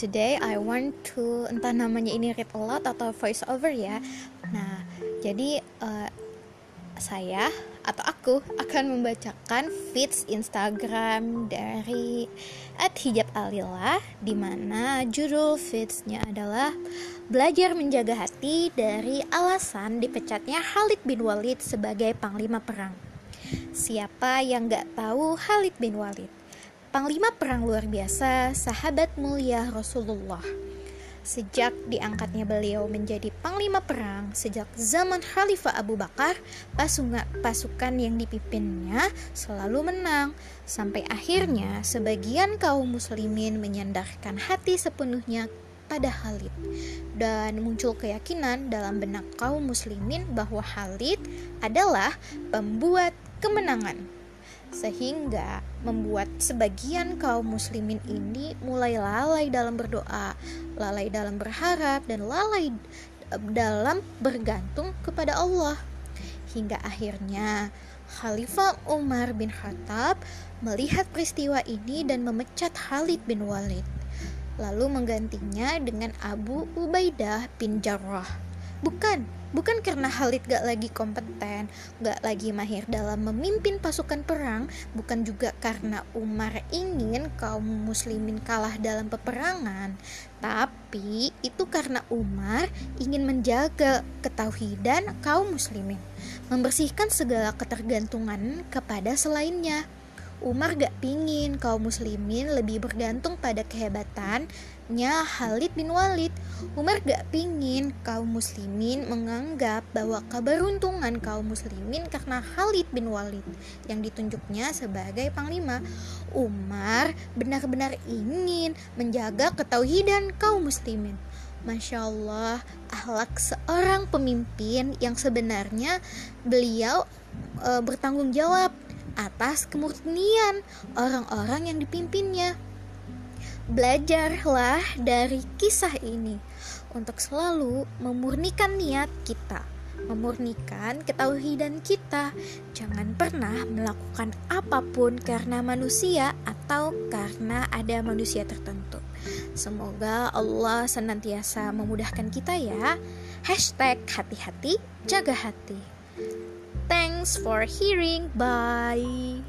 today I want to entah namanya ini read aloud atau voice over ya. Nah, jadi uh, saya atau aku akan membacakan feeds Instagram dari @hijab_alila di mana judul feedsnya adalah belajar menjaga hati dari alasan dipecatnya Khalid bin Walid sebagai panglima perang. Siapa yang gak tahu Khalid bin Walid? Panglima perang luar biasa, sahabat mulia Rasulullah. Sejak diangkatnya beliau menjadi panglima perang sejak zaman Khalifah Abu Bakar, pasukan, yang dipimpinnya selalu menang. Sampai akhirnya sebagian kaum muslimin menyandarkan hati sepenuhnya pada Khalid. Dan muncul keyakinan dalam benak kaum muslimin bahwa Khalid adalah pembuat kemenangan sehingga membuat sebagian kaum muslimin ini mulai lalai dalam berdoa, lalai dalam berharap dan lalai dalam bergantung kepada Allah. Hingga akhirnya Khalifah Umar bin Khattab melihat peristiwa ini dan memecat Khalid bin Walid, lalu menggantinya dengan Abu Ubaidah bin Jarrah. Bukan, bukan karena Khalid gak lagi kompeten, gak lagi mahir dalam memimpin pasukan perang, bukan juga karena Umar ingin kaum muslimin kalah dalam peperangan, tapi itu karena Umar ingin menjaga ketauhidan kaum muslimin, membersihkan segala ketergantungan kepada selainnya. Umar gak pingin kaum muslimin lebih bergantung pada kehebatannya Khalid bin Walid. Umar gak pingin kaum muslimin menganggap bahwa keberuntungan kaum muslimin karena Khalid bin Walid yang ditunjuknya sebagai panglima. Umar benar-benar ingin menjaga ketauhidan kaum muslimin. Masya Allah, ahlak seorang pemimpin yang sebenarnya beliau e, bertanggung jawab atas kemurnian orang-orang yang dipimpinnya. Belajarlah dari kisah ini untuk selalu memurnikan niat kita, memurnikan ketauhidan kita. Jangan pernah melakukan apa pun karena manusia atau karena ada manusia tertentu. Semoga Allah senantiasa memudahkan kita ya. Hashtag hati-hati, jaga hati. Thanks for hearing. Bye.